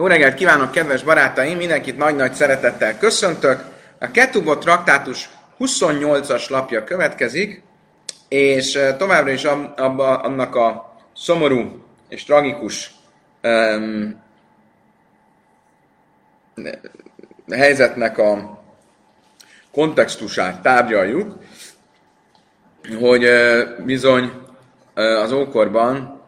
Jó reggelt kívánok, kedves barátaim! Mindenkit nagy-nagy szeretettel köszöntök. A Ketubot traktátus 28-as lapja következik, és továbbra is abba, annak a szomorú és tragikus um, helyzetnek a kontextusát tárgyaljuk, hogy bizony az ókorban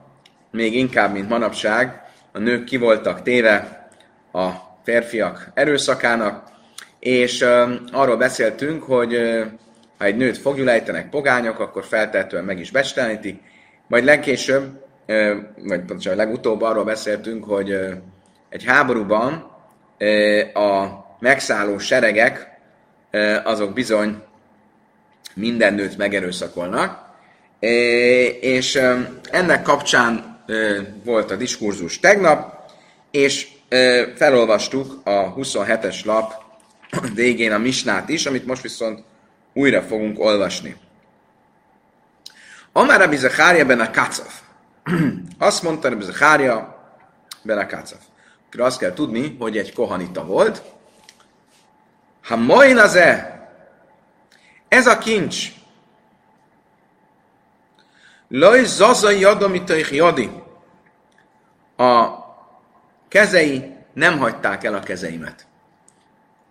még inkább, mint manapság, a nők ki voltak téve a férfiak erőszakának, és arról beszéltünk, hogy ha egy nőt fogjulejtenek pogányok, akkor feltehetően meg is bestelenítik, majd legkésőbb, vagy pontosan legutóbb arról beszéltünk, hogy egy háborúban a megszálló seregek azok bizony minden nőt megerőszakolnak, és ennek kapcsán volt a diskurzus tegnap, és felolvastuk a 27-es lap végén a misnát is, amit most viszont újra fogunk olvasni. Amár Rabbi Zachária ben a Kacaf. Azt mondta Rabbi Zachária ben a. Akkor azt kell tudni, hogy egy kohanita volt. Ha majd az-e, ez a kincs, Laj zazai jadomitaich jadi. A kezei nem hagyták el a kezeimet.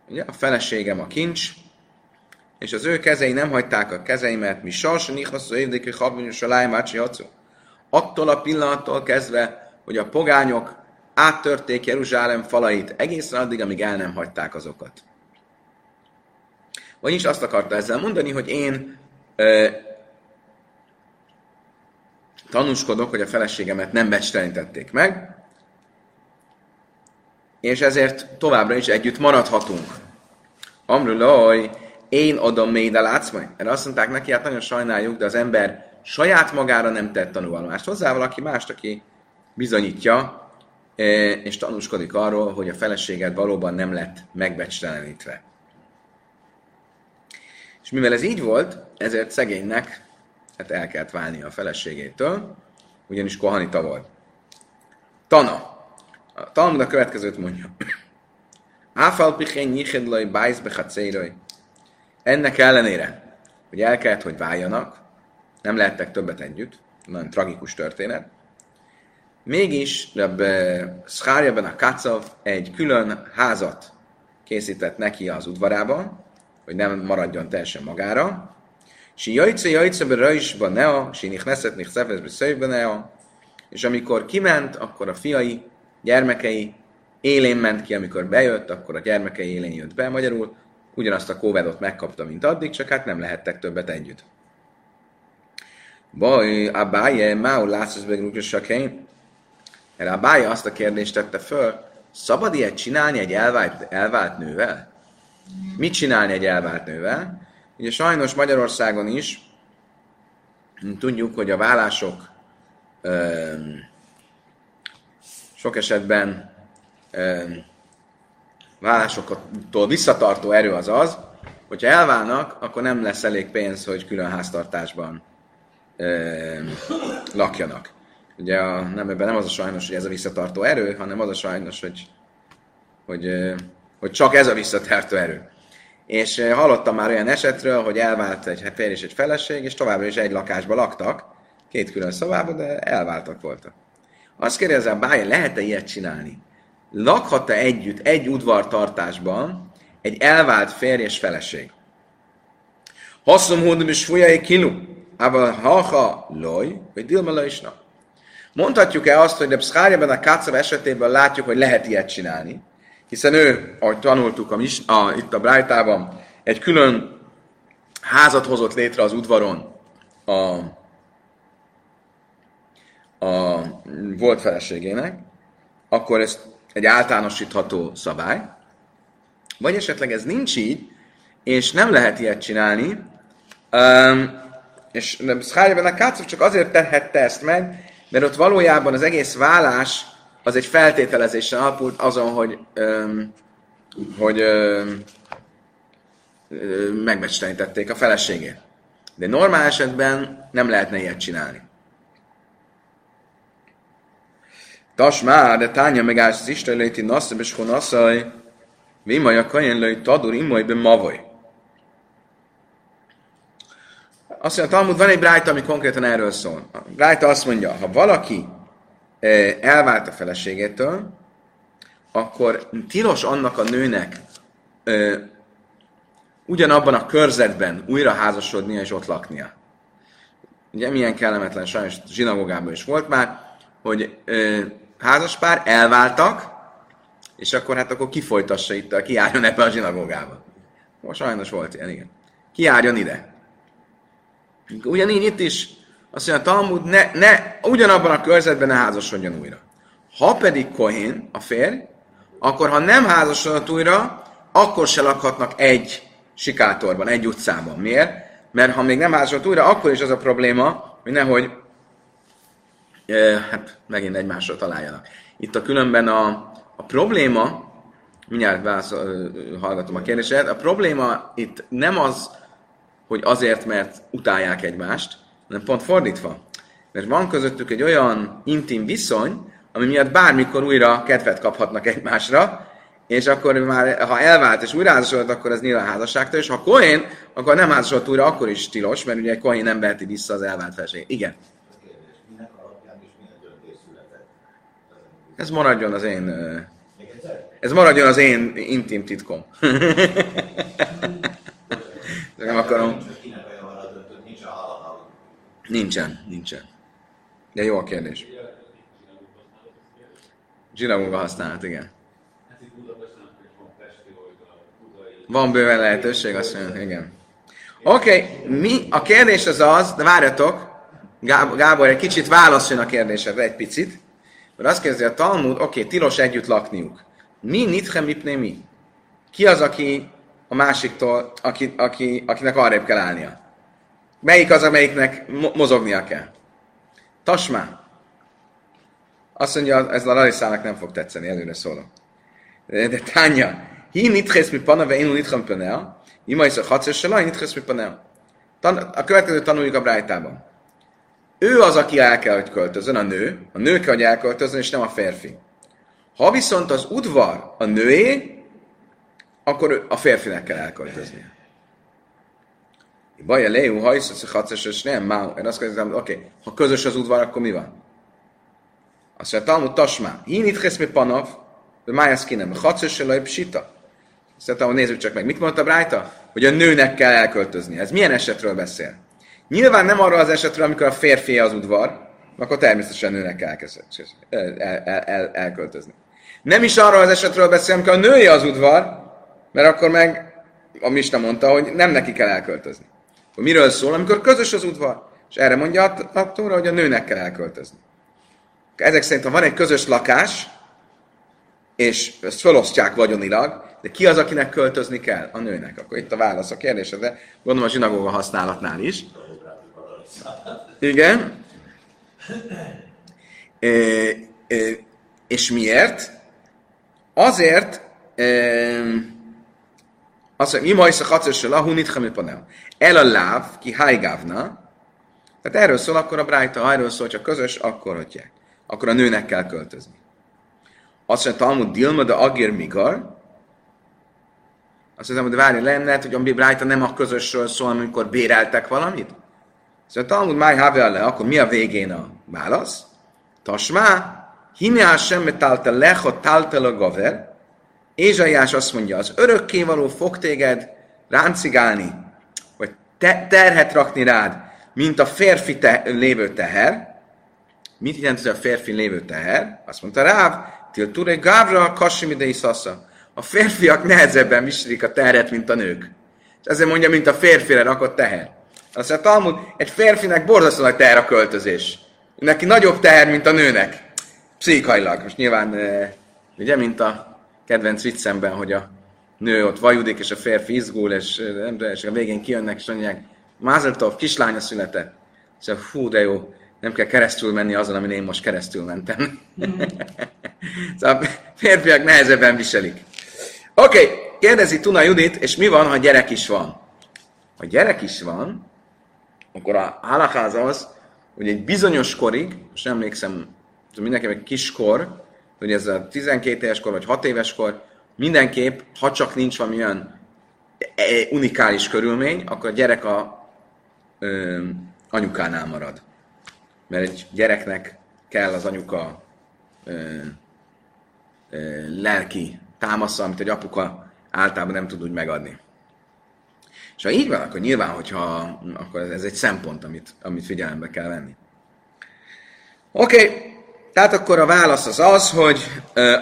Ugye, a feleségem a kincs, és az ő kezei nem hagyták a kezeimet, mi sas, nichaszó évdékű habonyos a lájmácsi Attól a pillanattól kezdve, hogy a pogányok áttörték Jeruzsálem falait egészen addig, amíg el nem hagyták azokat. Vagyis azt akarta ezzel mondani, hogy én tanúskodok, hogy a feleségemet nem becstelenítették meg, és ezért továbbra is együtt maradhatunk. Amrulaj, én adom látsz majd? Erre azt mondták neki, hát nagyon sajnáljuk, de az ember saját magára nem tett tanulvallomást. Hozzá valaki mást, aki bizonyítja, e, és tanúskodik arról, hogy a feleséged valóban nem lett megbecstelenítve. És mivel ez így volt, ezért szegénynek hát el kellett válni a feleségétől, ugyanis kohanita volt. Tana. A Talmud a következőt mondja. Áfal pichén nyihedlaj bájsz bechatszéraj. Ennek ellenére, hogy el kellett, hogy váljanak, nem lehettek többet együtt, nagyon tragikus történet, mégis Szkárjában a Kacav egy külön házat készített neki az udvarában, hogy nem maradjon teljesen magára, Si jajce jajce be rajsba nea, si nichneset nichszefesz be szöjbe nea, és amikor kiment, akkor a fiai, gyermekei élén ment ki, amikor bejött, akkor a gyermekei élén jött be. Magyarul ugyanazt a kóvedot megkapta, mint addig, csak hát nem lehettek többet együtt. Baj, a báje, máu látszott begrúkja Erre a bája azt a kérdést tette föl, szabad ilyet csinálni egy elvált, elvált nővel? Mit csinálni egy elvált nővel? Ugye sajnos Magyarországon is tudjuk, hogy a vállások ö, sok esetben ö, vállásoktól visszatartó erő az az, hogyha elválnak, akkor nem lesz elég pénz, hogy külön háztartásban ö, lakjanak. Ugye a, nem, ebben nem az a sajnos, hogy ez a visszatartó erő, hanem az a sajnos, hogy, hogy, hogy csak ez a visszatartó erő. És eh, hallottam már olyan esetről, hogy elvált egy férj és egy feleség, és továbbra is egy lakásba laktak, két külön szobában, de elváltak voltak. Azt kérdezem, bája, lehet-e ilyet csinálni? Lakhat-e együtt egy udvartartásban egy elvált férj és feleség? Haszom hódom is fújai kilu, ával haha loj, vagy dilma isna. Mondhatjuk-e azt, hogy a pszkárjában a kácav esetében látjuk, hogy lehet ilyet csinálni, hiszen ő, ahogy tanultuk a, mis, a, itt a Brájtában, egy külön házat hozott létre az udvaron a, a volt feleségének, akkor ez egy általánosítható szabály, vagy esetleg ez nincs így, és nem lehet ilyet csinálni, um, és Szkályában a Kácov csak azért tehette ezt meg, mert ott valójában az egész vállás az egy feltételezésen alapult azon, hogy, öm, hogy öm, a feleségét. De normál esetben nem lehetne ilyet csinálni. Tas már, de tánya meg állsz az Isten léti nasszab és honaszaj, vimaj a lőj tadur imaj be mavoj. Azt mondja, Talmud, van egy brájta, ami konkrétan erről szól. A brájta azt mondja, ha valaki elvált a feleségétől, akkor tilos annak a nőnek ö, ugyanabban a körzetben újra házasodnia és ott laknia. Ugye milyen kellemetlen, sajnos zsinagógában is volt már, hogy ö, házaspár elváltak, és akkor hát akkor kifolytassa itt, kiálljon ebbe a zsinagógába. Most sajnos volt ilyen, igen. Kiálljon ide. Ugyanígy itt is azt mondja, a Talmud ne, ne, ugyanabban a körzetben ne házasodjon újra. Ha pedig Kohén, a férj, akkor ha nem házasodott újra, akkor se lakhatnak egy sikátorban, egy utcában. Miért? Mert ha még nem házasodott újra, akkor is az a probléma, hogy nehogy e, hát megint egymásra találjanak. Itt a különben a, a probléma, mindjárt válaszol, hallgatom a kérdéset, a probléma itt nem az, hogy azért, mert utálják egymást, hanem pont fordítva. Mert van közöttük egy olyan intim viszony, ami miatt bármikor újra kedvet kaphatnak egymásra, és akkor már, ha elvált és újra házasodott, akkor ez nyilván házasságtól, és ha Cohen, akkor nem házasodott újra, akkor is tilos, mert ugye Cohen nem veheti vissza az elvált feleségét. Igen. Ez maradjon az én... Ez maradjon az én intim titkom. nem akarom. Nincsen, nincsen. De jó a kérdés. Zsinagóga használat, igen. Van bőven lehetőség, azt mondja, igen. Oké, okay, mi, a kérdés az az, de várjatok, Gábor, Gábor egy kicsit válaszoljon a kérdésedre, egy picit. Mert azt kérdezi a Talmud, oké, okay, tilos együtt lakniuk. Mi nitche mipné mi? Ki az, aki a másiktól, aki, aki, akinek arrébb kell állnia? Melyik az, amelyiknek mo- mozognia kell? Tasmá. Azt mondja, ez a Larisának nem fog tetszeni, előre szólom. De, de Tánya, hi nitches mi pana, ve inu nitchem panel, ima is a hatszor se laj, nitches mi panel. A következő tanuljuk a Brájtában. Ő az, aki el kell, hogy költözön, a nő. A nő kell, hogy elköltözön, és nem a férfi. Ha viszont az udvar a nőé, akkor a férfinek kell elköltöznie. Baj, a lejú hajsz, a és nem, már, én azt kérdezem, oké, okay, ha közös az udvar, akkor mi van? Azt mondja, Talmud Tasmá, hinit cheszmi panav, de májász ki nem, hacos se laj psita. Azt mondta, nézzük csak meg, mit mondta Brájta? Hogy a nőnek kell elköltözni. Ez milyen esetről beszél? Nyilván nem arról az esetről, amikor a férfi az udvar, akkor természetesen a nőnek kell el, el, el, elköltözni. Nem is arról az esetről beszél, amikor a nője az udvar, mert akkor meg a Mista mondta, hogy nem neki kell elköltözni. Hogy miről szól, amikor közös az udvar? És erre mondja a Tóra, hogy a nőnek kell elköltözni. Ezek szerint, ha van egy közös lakás, és ezt felosztják vagyonilag, de ki az, akinek költözni kell? A nőnek. Akkor itt a válasz a kérdésre, gondolom a zsinagóga használatnál is. Igen. E, e, és miért? Azért, e, azt mondja, mi a hacössel, ahú nitchami panel. El a láv, ki hájgávna. Tehát erről szól akkor a brájta, ha erről szól, csak közös, akkor hagyják. Akkor a nőnek kell költözni. Azt mondja, Talmud Dilma, de Agir Migar. Azt mondja, hogy várj, lenne, hogy a Bibrájta nem a közösről szól, amikor béreltek valamit? Azt mondja, Talmud Máj le, akkor mi a végén a válasz? Tasmá, Hine sem tálta lecha tálta a gaver. Ézsaiás azt mondja, az örökkévaló fog téged ráncigálni, te, terhet rakni rád, mint a férfi te, lévő teher. Mit jelent ez a férfi lévő teher? Azt mondta Ráv, tilture gávra kassimidei szasza. A férfiak nehezebben viselik a terhet, mint a nők. És ezért mondja, mint a férfire rakott teher. Azt mondja, Talmud, egy férfinek borzasztó nagy teher a költözés. Neki nagyobb teher, mint a nőnek. Pszichailag. Most nyilván, ugye, mint a kedvenc viccemben, hogy a nő ott vajudik, és a férfi izgul, és, nem tudom, és a végén kijönnek, és mondják, Mázeltov, kislánya született. És a fú, de jó, nem kell keresztül menni azon, amin én most keresztül mentem. Mm. szóval a férfiak nehezebben viselik. Oké, okay, kérdezi Tuna Judit, és mi van, ha gyerek is van? Ha gyerek is van, akkor a halakáz az, hogy egy bizonyos korig, most emlékszem, mindenki egy kiskor, hogy ez a 12 éves kor, vagy 6 éves kor, mindenképp, ha csak nincs valami olyan e, unikális körülmény, akkor a gyerek a ö, anyukánál marad. Mert egy gyereknek kell az anyuka ö, ö, lelki támasza, amit egy apuka általában nem tud úgy megadni. És ha így van, akkor nyilván, hogyha akkor ez egy szempont, amit, amit figyelembe kell venni. Oké, okay. Tehát akkor a válasz az az, hogy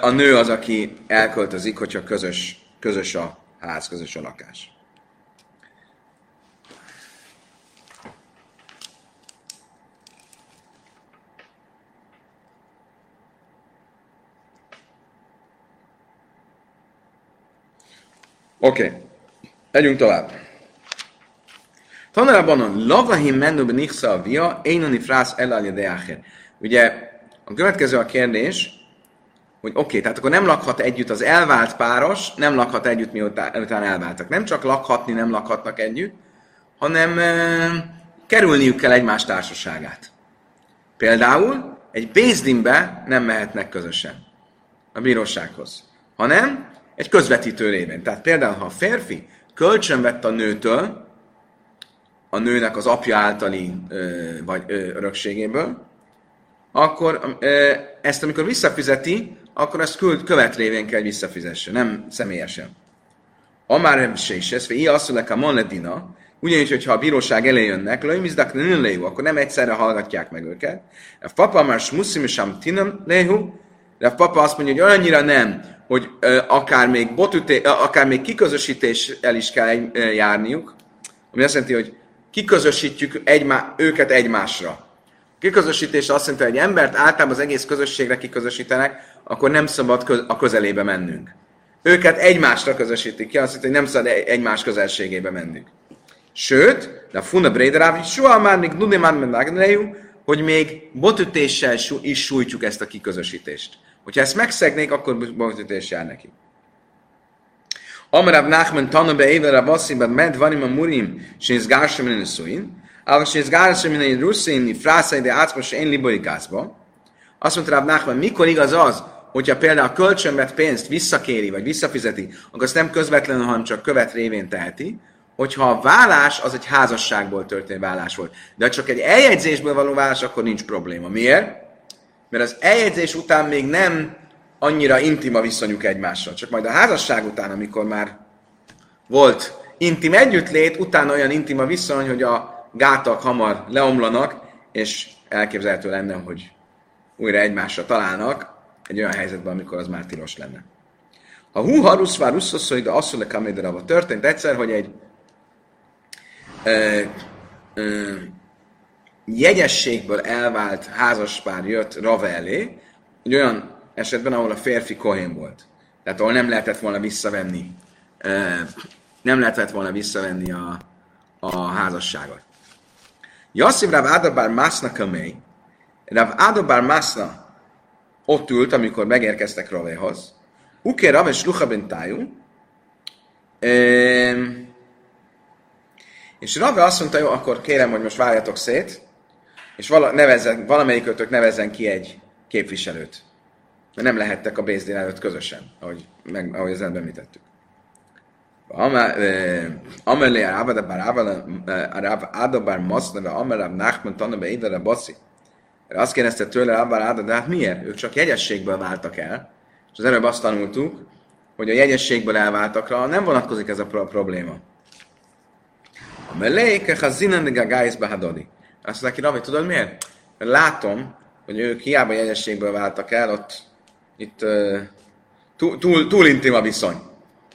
a nő az, aki elköltözik, hogyha közös, közös a ház, közös a lakás. Oké, okay. megyünk tovább. Tanulában a lavahim menőben nixa a via, énani frász elalja de Ugye a következő a kérdés, hogy oké, okay, tehát akkor nem lakhat együtt az elvált páros, nem lakhat együtt, miután elváltak. Nem csak lakhatni nem lakhatnak együtt, hanem e, kerülniük kell egymás társaságát. Például egy Bézdinbe nem mehetnek közösen a bírósághoz, hanem egy közvetítő révén. Tehát például, ha a férfi kölcsön vett a nőtől, a nőnek az apja általi ö, vagy ö, örökségéből, akkor ezt amikor visszafizeti, akkor ezt küld, követ révén kell visszafizesse, nem személyesen. Amár se is ez, vagy asszulek a monedina, ugyanis, hogyha a bíróság elé jönnek, lőmizdak léhu, akkor nem egyszerre hallgatják meg őket. A papa már smuszim és tinam léhu, de a papa azt mondja, hogy annyira nem, hogy ö, akár, még botüté, akár még kiközösítés el is kell ö, járniuk, ami azt jelenti, hogy kiközösítjük egymá, őket egymásra. Kiközösítés azt jelenti, hogy egy embert általában az egész közösségre kiközösítenek, akkor nem szabad a közelébe mennünk. Őket egymásra közösítik ki, azt jelenti, hogy nem szabad egymás közelségébe mennünk. Sőt, de a Funa Brederáv is soha már még Nudimán hogy még botütéssel is sújtjuk ezt a kiközösítést. Hogyha ezt megszegnék, akkor botütés jár neki. Amarav Nachman tana be'evel rabasi bad med vanim amurim shinzgarshem in Ava Sézgáros, amin a russzini frászai, de átmos én libori gázba. Azt mondta Ráb Nachman, mikor igaz az, hogyha például a kölcsönvett pénzt visszakéri, vagy visszafizeti, akkor azt nem közvetlenül, hanem csak követ révén teheti, hogyha a vállás az egy házasságból történő vállás volt. De ha csak egy eljegyzésből való vállás, akkor nincs probléma. Miért? Mert az eljegyzés után még nem annyira intima viszonyuk egymással. Csak majd a házasság után, amikor már volt intim együttlét, utána olyan intima viszony, hogy a gátak hamar leomlanak, és elképzelhető lenne, hogy újra egymásra találnak egy olyan helyzetben, amikor az már tilos lenne. A hú haruszvár russzaszói, de asszole kaméderava történt egyszer, hogy egy ö, ö, jegyességből elvált házaspár jött Rave elé, egy olyan esetben, ahol a férfi kohén volt. Tehát ahol nem lehetett volna visszavenni, nem lehetett volna visszavenni a, a házasságot. Jasszív Rav Adabár Mászna Kamei, Rav Adabár Mászna ott ült, amikor megérkeztek Ravéhoz, Uké Rav és Lucha Bentájú, és Rave azt mondta, jó, akkor kérem, hogy most várjatok szét, és vala, nevezzen, valamelyikőtök nevezzen ki egy képviselőt. Mert nem lehettek a Bézdén előtt közösen, ahogy, meg, ahogy az előbb említettük. Amelé Rav Adabar Maszna, Amel Nachman Tanna Édere Baszi. Azt kérdezte tőle Rabbar Áda, de hát miért? Ők csak jegyességből váltak el. És az előbb azt tanultuk, hogy a jegyességből elváltakra nem vonatkozik ez a probléma. A meléke, a gájsz behadodi. Azt mondja ki, Ravi, tudod miért? Mert látom, hogy ők hiába jegyességből váltak el, ott itt uh, túl, túl, túl intim a viszony.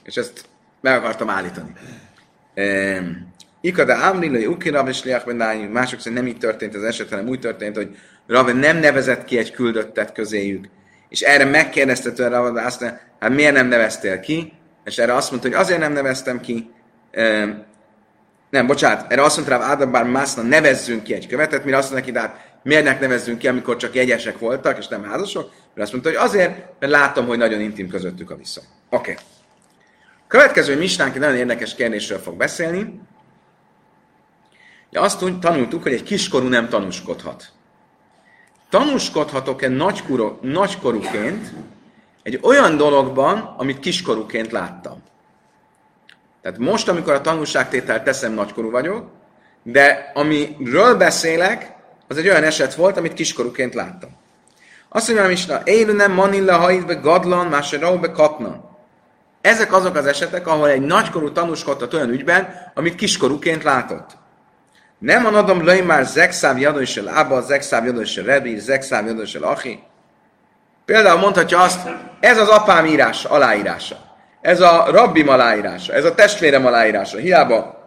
És ezt meg akartam állítani. Um, Ika de Amrila, Uki Rav és Liach mások szerint nem így történt az eset, hanem úgy történt, hogy Rav nem nevezett ki egy küldöttet közéjük. És erre megkérdezte tőle Rav, azt hát miért nem neveztél ki? És erre azt mondta, hogy azért nem neveztem ki. Nem, bocsánat, erre azt mondta Rav bár Mászna, nevezzünk ki egy követet, mire azt mondta neki, de hát miért nevezzünk ki, amikor csak jegyesek voltak, és nem házasok? Mert azt mondta, hogy azért, mert látom, hogy nagyon intim közöttük a viszony. Oké. Okay. Következő misnánk egy nagyon érdekes kérdésről fog beszélni. Ja, azt tanultuk, hogy egy kiskorú nem tanúskodhat. Tanúskodhatok-e nagykorú, nagykorúként egy olyan dologban, amit kiskorúként láttam. Tehát most, amikor a tanulságtételt teszem, nagykorú vagyok, de amiről beszélek, az egy olyan eset volt, amit kiskorúként láttam. Azt mondja Misna, nem manilla haidbe gadlan, be katna. Ezek azok az esetek, ahol egy nagykorú tanúskodtat olyan ügyben, amit kiskorúként látott. Nem adom löj már zekszáv jadósel ába, zekszáv jadósel rebi, zekszáv jadósel achi. Például mondhatja azt, ez az apám írása, aláírása. Ez a rabbim aláírása, ez a testvérem aláírása. Hiába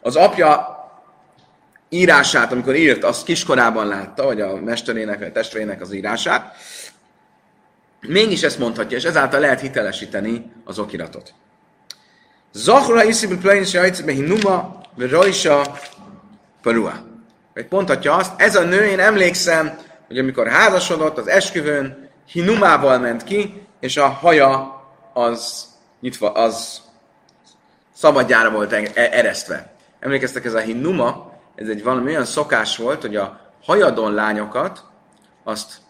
az apja írását, amikor írt, azt kiskorában látta, vagy a mesterének, vagy a testvérének az írását, mégis ezt mondhatja, és ezáltal lehet hitelesíteni az okiratot. Zahra iszibül plainis jajcebe hinuma, rajsa parua. Vagy mondhatja azt, ez a nő, én emlékszem, hogy amikor házasodott az esküvőn, hinumával ment ki, és a haja az nyitva, az szabadjára volt e- eresztve. Emlékeztek, ez a hinuma, ez egy valami olyan szokás volt, hogy a hajadon lányokat azt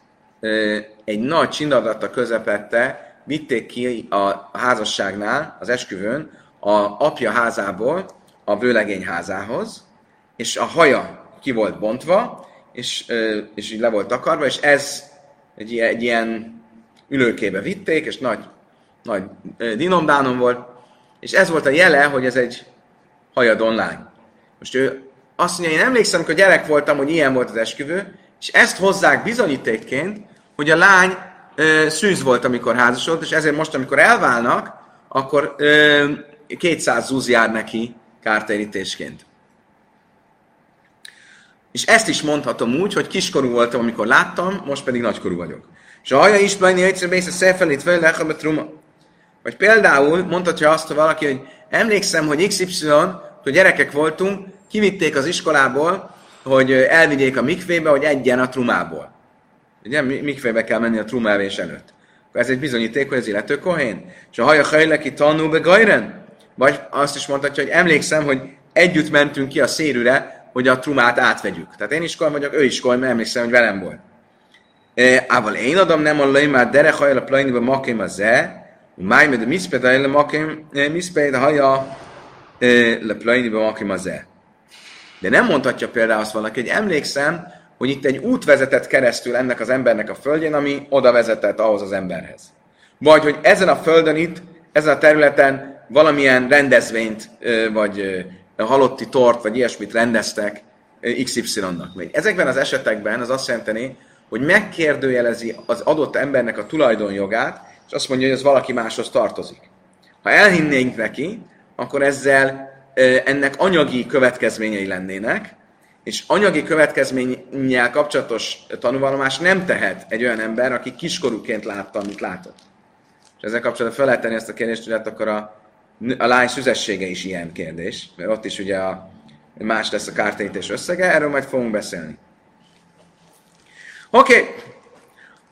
egy nagy csinadata közepette vitték ki a házasságnál, az esküvőn, a apja házából a vőlegény házához, és a haja ki volt bontva, és, és így le volt takarva, és ez egy egy ilyen ülőkébe vitték, és nagy, nagy dinomdánom volt, és ez volt a jele, hogy ez egy hajadon lány. Most ő azt mondja, én emlékszem, hogy gyerek voltam, hogy ilyen volt az esküvő, és ezt hozzák bizonyítékként, hogy a lány ö, szűz volt, amikor házasodott, és ezért most, amikor elválnak, akkor ö, 200 zúz jár neki kártérítésként. És ezt is mondhatom úgy, hogy kiskorú voltam, amikor láttam, most pedig nagykorú vagyok. És a haja is bajni, hogy bésze szefelét fel truma. Vagy például mondhatja azt, hogy valaki, hogy emlékszem, hogy XY, hogy gyerekek voltunk, kivitték az iskolából, hogy elvigyék a mikvébe, hogy egyen a trumából. Ugye mikvébe kell menni a trumávés előtt. Akkor ez egy bizonyíték, hogy az illető kohén. És a haja hajleki tanul be gajren. Vagy azt is mondhatja, hogy emlékszem, hogy együtt mentünk ki a szérűre, hogy a trumát átvegyük. Tehát én is koly vagyok, ő is koly, mert emlékszem, hogy velem volt. Ával én adom nem a már derek hajjal a plajniba makim a ze, máj med a miszped a makim, miszped haja le plajniba makim a ze. De nem mondhatja például azt valaki, hogy emlékszem, hogy itt egy út vezetett keresztül ennek az embernek a földjén, ami oda vezetett ahhoz az emberhez. Vagy hogy ezen a földön itt, ezen a területen valamilyen rendezvényt, vagy halotti tort, vagy ilyesmit rendeztek XY-nak. Ezekben az esetekben az azt jelenteni, hogy megkérdőjelezi az adott embernek a tulajdonjogát, és azt mondja, hogy ez valaki máshoz tartozik. Ha elhinnénk neki, akkor ezzel ennek anyagi következményei lennének, és anyagi következménnyel kapcsolatos tanúvallomás nem tehet egy olyan ember, aki kiskorúként látta, amit látott. És ezzel kapcsolatban fel lehet tenni ezt a kérdést, hogy hát akkor a a lány szüzessége is ilyen kérdés, mert ott is ugye a, más lesz a kártérítés összege, erről majd fogunk beszélni. Oké. Okay.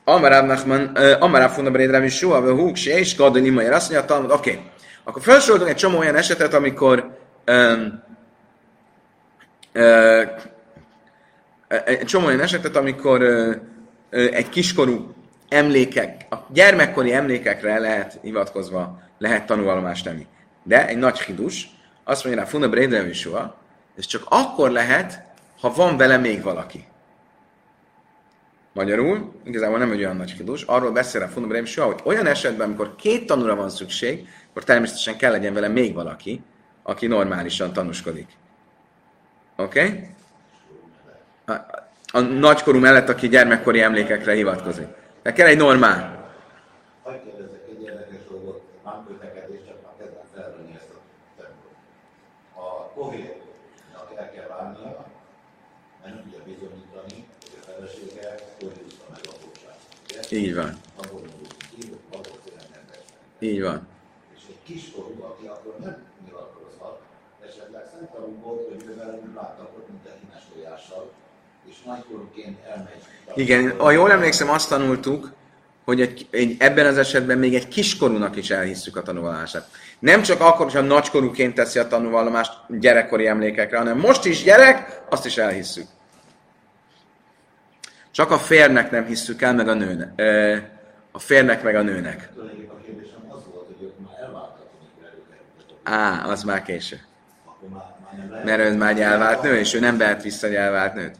Amaráb Nachman, Amaráb Funda Brédrám is Sua, Húk, és Gadon Imajer, azt mondja oké. Okay. Akkor felsoroltunk egy csomó olyan esetet, amikor um, egy csomó olyan esetet, amikor egy kiskorú emlékek, a gyermekkori emlékekre lehet hivatkozva, lehet tanulvallomást tenni. De egy nagy hidus, azt mondja rá, Funa Brédem soha, ez csak akkor lehet, ha van vele még valaki. Magyarul, igazából nem egy olyan nagy hidus, arról beszél a Funa Brédem soha, hogy olyan esetben, amikor két tanúra van szükség, akkor természetesen kell legyen vele még valaki, aki normálisan tanúskodik. Oké? Okay? A, a nagykorú mellett, aki gyermekkori emlékekre hivatkozik. De kell egy normál. kohénnak el kell válnia, mert nem tudja bizonyítani, hogy a felesége hogy húzta meg a bocsát. Így van. Így van. És egy kiskorú, aki akkor nem nyilatkozhat, volt, hogy mivel láttak mint a hínes tojással, és nagykorúként elmegy. Igen, ha jól emlékszem, azt tanultuk, hogy egy, egy, ebben az esetben még egy kiskorúnak is elhisszük a tanulását. Nem csak akkor, hogyha nagykorúként teszi a tanulvallomást gyerekkori emlékekre, hanem most is gyerek, azt is elhisszük. Csak a férnek nem hisszük el, meg a nőnek. a férnek meg a nőnek. Á, az már késő. Akkor már. Mert ő már elvált nő, és ő nem vehet vissza egy nőt.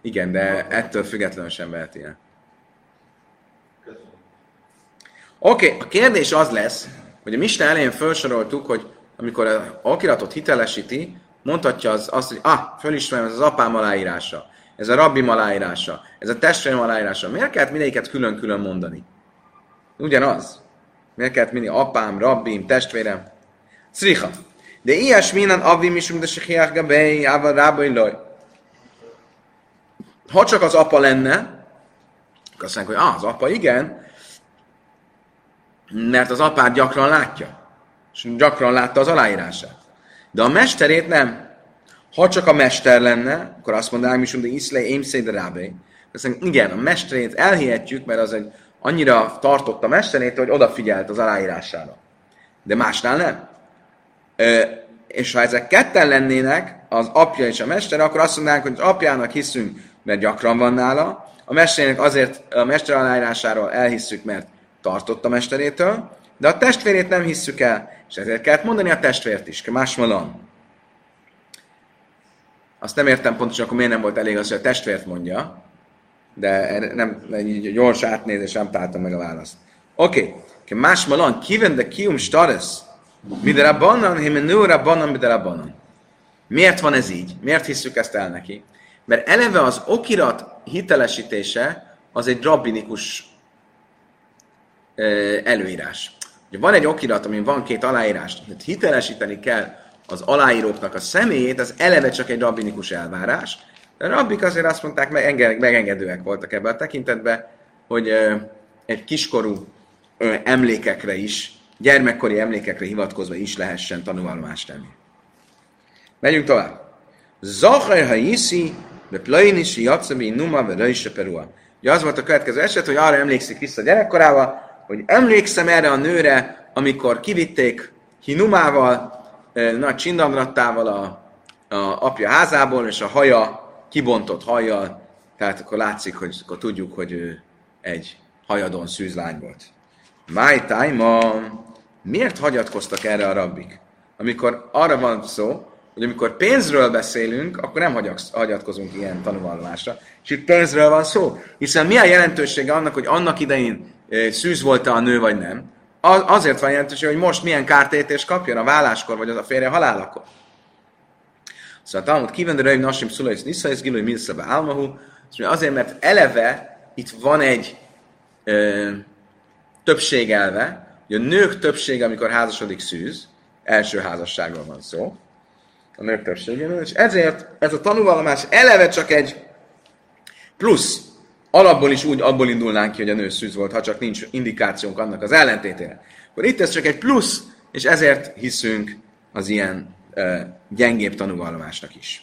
Igen, de ettől függetlenül sem veheti el. Oké, okay, a kérdés az lesz, hogy a Misten elején felsoroltuk, hogy amikor a okiratot hitelesíti, mondhatja az, azt, hogy ah, fölismerem, ez az apám aláírása, ez a rabbi aláírása, ez a testvérem aláírása. Miért kellett mindegyiket külön-külön mondani? Ugyanaz. Miért kellett mindig apám, rabbim, testvérem? Minden avim is, mint a sehiach gabei, ával rábai loj. Ha csak az apa lenne, akkor azt mondják, hogy ah, az apa igen, mert az apát gyakran látja, és gyakran látta az aláírását. De a mesterét nem. Ha csak a mester lenne, akkor azt mondanám is, hogy iszlej émszé de rábé. Azt mondjuk, igen, a mesterét elhihetjük, mert az egy annyira tartott a mesterét, hogy odafigyelt az aláírására. De másnál nem. És ha ezek ketten lennének, az apja és a mester, akkor azt mondanánk, hogy az apjának hiszünk, mert gyakran van nála, a mesterének azért a mester aláírásáról elhisszük, mert tartott a mesterétől, de a testvérét nem hisszük el, és ezért kellett mondani a testvért is, más malon. Azt nem értem pontosan, akkor miért nem volt elég az, hogy a testvért mondja, de nem, így gyors átnézés nem találtam meg a választ. Oké, okay. más malon, kiven de kium stares, Mide rabbanan, himenő rabbanan, mide rabbanan. Miért van ez így? Miért hisszük ezt el neki? Mert eleve az okirat hitelesítése az egy rabbinikus előírás. Ugye van egy okirat, amin van két aláírás, hogy hitelesíteni kell az aláíróknak a személyét, az eleve csak egy rabbinikus elvárás. De a rabbik azért azt mondták, meg megengedőek voltak ebben a tekintetben, hogy egy kiskorú emlékekre is gyermekkori emlékekre hivatkozva is lehessen tanulvallomást tenni. Megyünk tovább. Zachar ha iszi, de plajnisi jatszabi numa ve röjse perua. Ugye az volt a következő eset, hogy arra emlékszik vissza a gyerekkorába, hogy emlékszem erre a nőre, amikor kivitték hinumával, nagy csindamrattával a, a apja házából, és a haja kibontott hajjal, tehát akkor látszik, hogy akkor tudjuk, hogy ő egy hajadon szűzlány volt. My time Miért hagyatkoztak erre a rabbik? Amikor arra van szó, hogy amikor pénzről beszélünk, akkor nem hagyatkozunk ilyen tanulvallásra. És itt pénzről van szó. Hiszen mi a jelentősége annak, hogy annak idején szűz volt a nő, vagy nem? Azért van jelentősége, hogy most milyen kártétés kapjon a válláskor, vagy az a férje halálakor. Szóval Talmud kíván, de Nasim Szulajsz Niszajsz Gilui Milszebe Álmahu, azért, mert eleve itt van egy ö, többségelve, hogy a nők többsége, amikor házasodik szűz, első házasságról van szó, a nők többségéről, és ezért ez a tanúvallomás eleve csak egy plusz. Alapból is úgy abból indulnánk ki, hogy a nő szűz volt, ha csak nincs indikációnk annak az ellentétére. Akkor itt ez csak egy plusz, és ezért hiszünk az ilyen uh, gyengébb tanúvallomásnak is.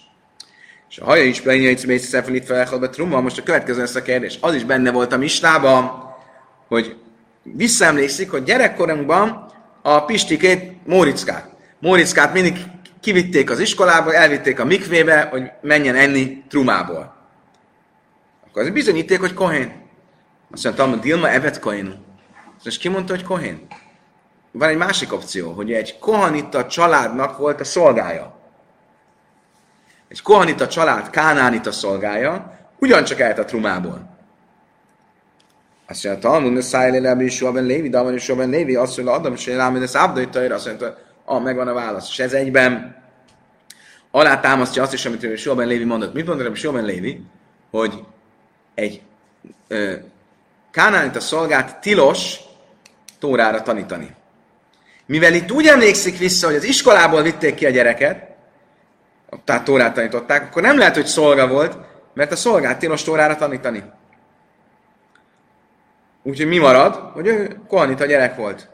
És a haja is pleinjait szmész szefelit felhalba trumma, most a következő lesz a kérdés. Az is benne volt a mistában, hogy visszaemlékszik, hogy gyerekkorunkban a Pistikét, Móriczkát. Móriczkát mindig kivitték az iskolába, elvitték a mikvébe, hogy menjen enni trumából. Akkor az bizonyíték, hogy Kohén. Azt mondta, hogy Dilma evet Kohén. És ki mondta, hogy Kohén? Van egy másik opció, hogy egy kohanita családnak volt a szolgája. Egy kohanita család kánánita szolgája, ugyancsak ellt a trumából. Azt mondja, Talmud, ne szállj le, is ben Lévi, de is ben Lévi, azt mondja, Adam, és rám, ez Abdai Tajra, azt mondja, ah, megvan a válasz. És ez egyben alá támasztja azt is, amit Soha ben Lévi mondott. Mit mondott Soha ben Lévi? Hogy egy ö, a szolgát tilos Tórára tanítani. Mivel itt úgy emlékszik vissza, hogy az iskolából vitték ki a gyereket, tehát Tórát tanították, akkor nem lehet, hogy szolga volt, mert a szolgát tilos Tórára tanítani. Úgyhogy mi marad? Hogy ő kohanita gyerek volt.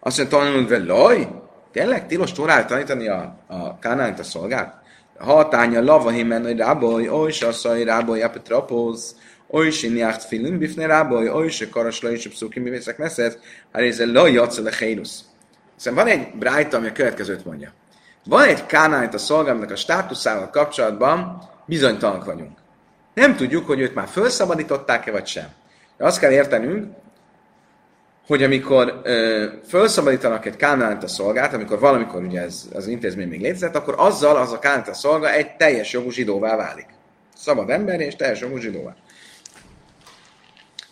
Azt mondja, vele, laj, tényleg tilos torát tanítani a, a kánánit a szolgát? Hatánya lava himen, hogy ráboly, oly se asszai ráboly, apetropóz, oly se niacht filim bifne ráboly, oly se karasla, és pszukim, mivészek neszed, hát ez a laj jatszol a hénusz. Szóval van egy brájta, ami a következőt mondja. Van egy kánánit a szolgámnak a státuszával kapcsolatban, bizonytalanok vagyunk. Nem tudjuk, hogy őt már felszabadították-e, vagy sem. De azt kell értenünk, hogy amikor ö, felszabadítanak egy a szolgát, amikor valamikor ugye ez, az intézmény még létezett, akkor azzal az a a szolga egy teljes jogú zsidóvá válik. Szabad ember és teljes jogú zsidóvá.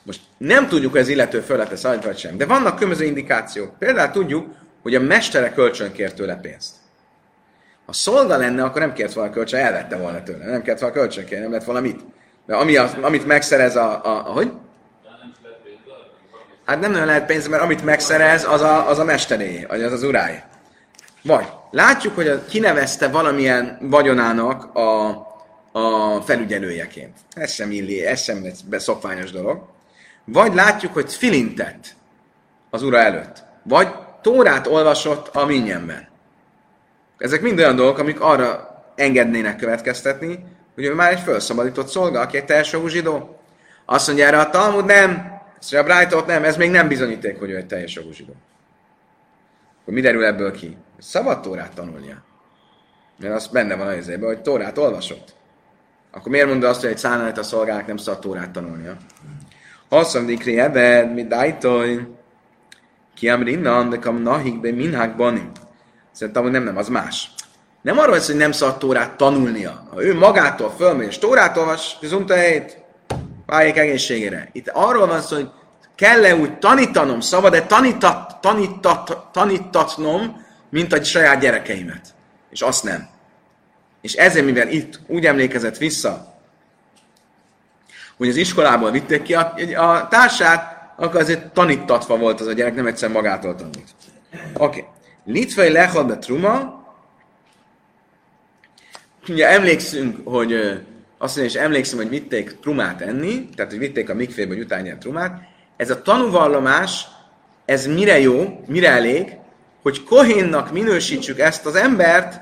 Most nem tudjuk, hogy ez illető föl lett vagy sem, de vannak különböző indikációk. Például tudjuk, hogy a mestere kölcsön kért tőle pénzt. Ha szolga lenne, akkor nem kért volna kölcsön, elvette volna tőle. Nem kért volna kölcsön kérni, nem lett volna mit. De ami amit megszerez a, a, a hogy? Hát nem nagyon lehet pénz, mert amit megszerez, az a, az a mesteré, vagy az az uráé. Vagy látjuk, hogy a, kinevezte valamilyen vagyonának a, a felügyelőjeként. Ez sem illi, ez sem szokványos dolog. Vagy látjuk, hogy filintett az ura előtt. Vagy Tórát olvasott a minnyenben. Ezek mind olyan dolgok, amik arra engednének következtetni, hogy ő már egy felszabadított szolga, aki egy teljes zsidó. Azt mondja erre a Talmud, nem, ezt a Brightot nem, ez még nem bizonyíték, hogy ő egy teljes jogú zsidó. Akkor mi derül ebből ki? Szabad Tórát tanulnia. Mert az benne van az évben, hogy Tórát olvasott. Akkor miért mondod azt, hogy egy szánalát a szolgának nem szabad Tórát tanulnia? Haszom dikri ebed, mi dájtoj, ki amrinnan, de kam nahik be minhák banim. Szerintem, hogy nem, nem, az más. Nem arról hogy nem szabad Tórát tanulnia. Ha ő magától fölmegy és Tórát olvas, egy váljék egészségére. Itt arról van szó, hogy kell-e úgy tanítanom, szabad-e tanítat, tanítat, tanítatnom, mint a saját gyerekeimet. És azt nem. És ezért, mivel itt úgy emlékezett vissza, hogy az iskolából vitték ki a, a társát, akkor azért tanítatva volt az a gyerek, nem egyszer magától tanít. Oké. Okay. Litvai lehal truma. Ugye emlékszünk, hogy azt mondja, és emlékszem, hogy vitték trumát enni, tehát hogy vitték a mikvébe, hogy utána trumát. Ez a tanúvallomás, ez mire jó, mire elég, hogy kohénnak minősítsük ezt az embert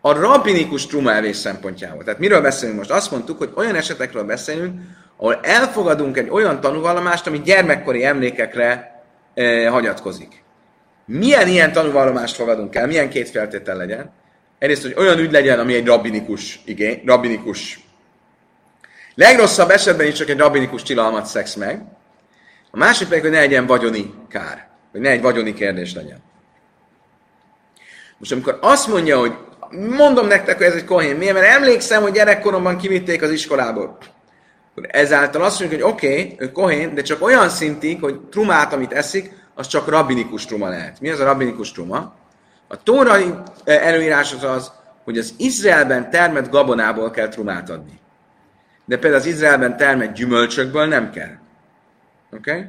a rabbinikus trumaevés szempontjából. Tehát miről beszélünk most? Azt mondtuk, hogy olyan esetekről beszélünk, ahol elfogadunk egy olyan tanúvallomást, ami gyermekkori emlékekre e, hagyatkozik. Milyen ilyen tanúvallomást fogadunk el? Milyen két feltétel legyen? Egyrészt, hogy olyan ügy legyen, ami egy rabbinikus igény, rabbinikus. Legrosszabb esetben is csak egy rabbinikus tilalmat szex meg. A másik pedig, hogy ne legyen vagyoni kár. Hogy ne egy vagyoni kérdés legyen. Most amikor azt mondja, hogy mondom nektek, hogy ez egy kohén, miért? Mert emlékszem, hogy gyerekkoromban kivitték az iskolából. Ezáltal azt mondjuk, hogy oké, okay, ő kohén, de csak olyan szintig, hogy trumát, amit eszik, az csak rabbinikus truma lehet. Mi az a rabbinikus truma? A tórai eh, előírás az az, hogy az Izraelben termett gabonából kell trumát adni. De például az Izraelben termett gyümölcsökből nem kell. Oké? Okay?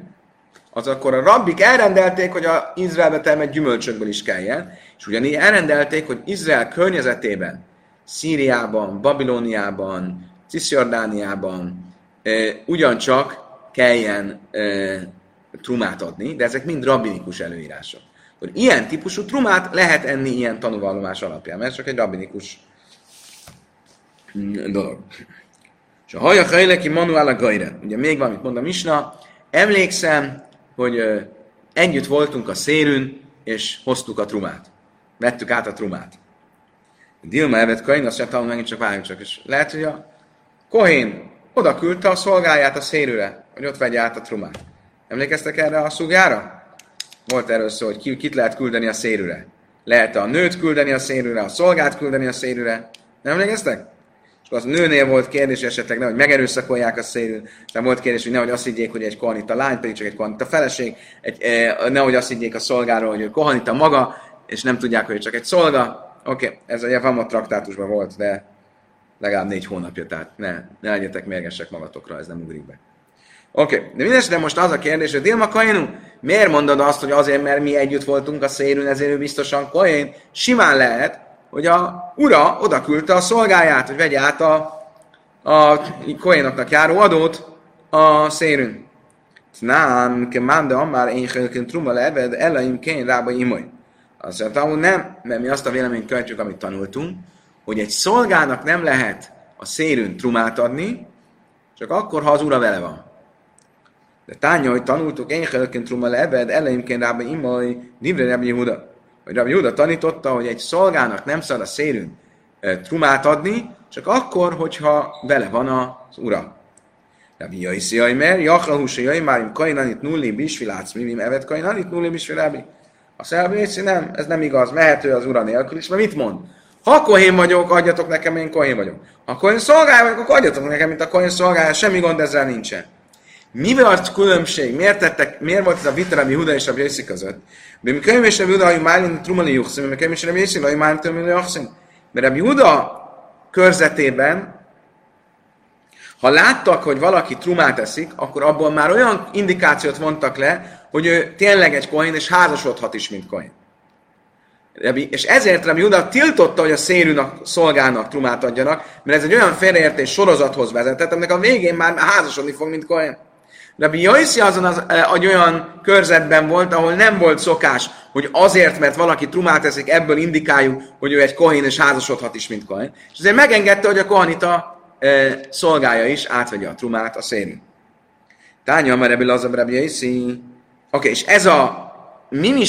Az akkor a rabbik elrendelték, hogy az Izraelben termett gyümölcsökből is kelljen, és ugyanígy elrendelték, hogy Izrael környezetében, Szíriában, Babilóniában, Cisjordániában e, ugyancsak kelljen e, trumát adni, de ezek mind rabbinikus előírások hogy ilyen típusú trumát lehet enni ilyen tanúvallomás alapján, mert csak egy rabbinikus mm, dolog. És a haja hajleki manuál a gajre. Ugye még valamit mond a Misna. Emlékszem, hogy együtt voltunk a szérün, és hoztuk a trumát. Vettük át a trumát. Dilma evet Kain, azt mondta, megint csak várjunk csak. És lehet, hogy a Kohén oda küldte a szolgáját a szérűre, hogy ott vegye át a trumát. Emlékeztek erre a szúgára? Volt erről szó, hogy ki, kit lehet küldeni a szérűre. Lehet a nőt küldeni a szérűre, a szolgát küldeni a szérűre. Nem emlékeztek? És az nőnél volt kérdés esetleg, nehogy megerőszakolják a szérűn, de volt kérdés, hogy nehogy azt higgyék, hogy egy kohanita lány, pedig csak egy kohanita feleség, egy, eh, nehogy azt higgyék a szolgáról, hogy ő kohanita maga, és nem tudják, hogy csak egy szolga. Oké, okay, ez a Javamot traktátusban volt, de legalább négy hónapja, tehát ne, ne legyetek mérgesek magatokra, ez nem ugrik be. Oké, okay. de mindesetre most az a kérdés, hogy Dilma Kainu, miért mondod azt, hogy azért, mert mi együtt voltunk a szérűn, ezért ő biztosan Kain? Simán lehet, hogy a ura oda küldte a szolgáját, hogy vegye át a, a Koénoknak járó adót a szérűn. Nem, ke mánda amár én hölkön truma leved, elaim kén rába imoly. Azt mondta, hogy nem, mert mi azt a véleményt követjük, amit tanultunk, hogy egy szolgának nem lehet a szérűn trumát adni, csak akkor, ha az ura vele van. De tánya, hogy tanultuk, én helként truma lebed, eleimként rába imaj, divre Rabbi Yehuda. Vagy Rabbi Yehuda tanította, hogy egy szolgának nem szabad a szérünk e, trumát adni, csak akkor, hogyha vele van az ura. Rabbi Jaiszi Aimer, Jachrahus Jaimárim Kainanit Nulli Bisvilác Mimim Evet Kainanit Nulli Bisvilábi. A szelbészi nem, ez nem igaz, mehető az ura nélkül is, mert mit mond? Ha kohén vagyok, adjatok nekem, én kohén vagyok. Ha kohén szolgálja vagyok, akkor adjatok nekem, mint a kohén szolgálja, semmi gond ezzel nincsen. Mi volt különbség? Miért, tettek, miért volt ez a vita Rabbi Huda és Rabbi Yossi között? De mi könyv és Rabbi Huda, hogy Málin Trumali Juxim, mi könyv és Rabbi Yossi, hogy Málin Trumali Juxim. Mert Rabbi Huda körzetében, ha láttak, hogy valaki trumát eszik, akkor abból már olyan indikációt vontak le, hogy ő tényleg egy kohén, és házasodhat is, mint kohén. És ezért Rabbi Juda tiltotta, hogy a szérűnak szolgálnak trumát adjanak, mert ez egy olyan félreértés sorozathoz vezetett, aminek a végén már házasodni fog, mint Kohen. Rabbi Jaiszi azon az, egy olyan körzetben volt, ahol nem volt szokás, hogy azért, mert valaki trumát eszik, ebből indikáljuk, hogy ő egy kohén és házasodhat is, mint kohén. És ezért megengedte, hogy a kohanita e, szolgálja is, átvegye a trumát a szérű. Tánya, mert ebből az a Rabbi Jaiszi. Oké, és ez a mi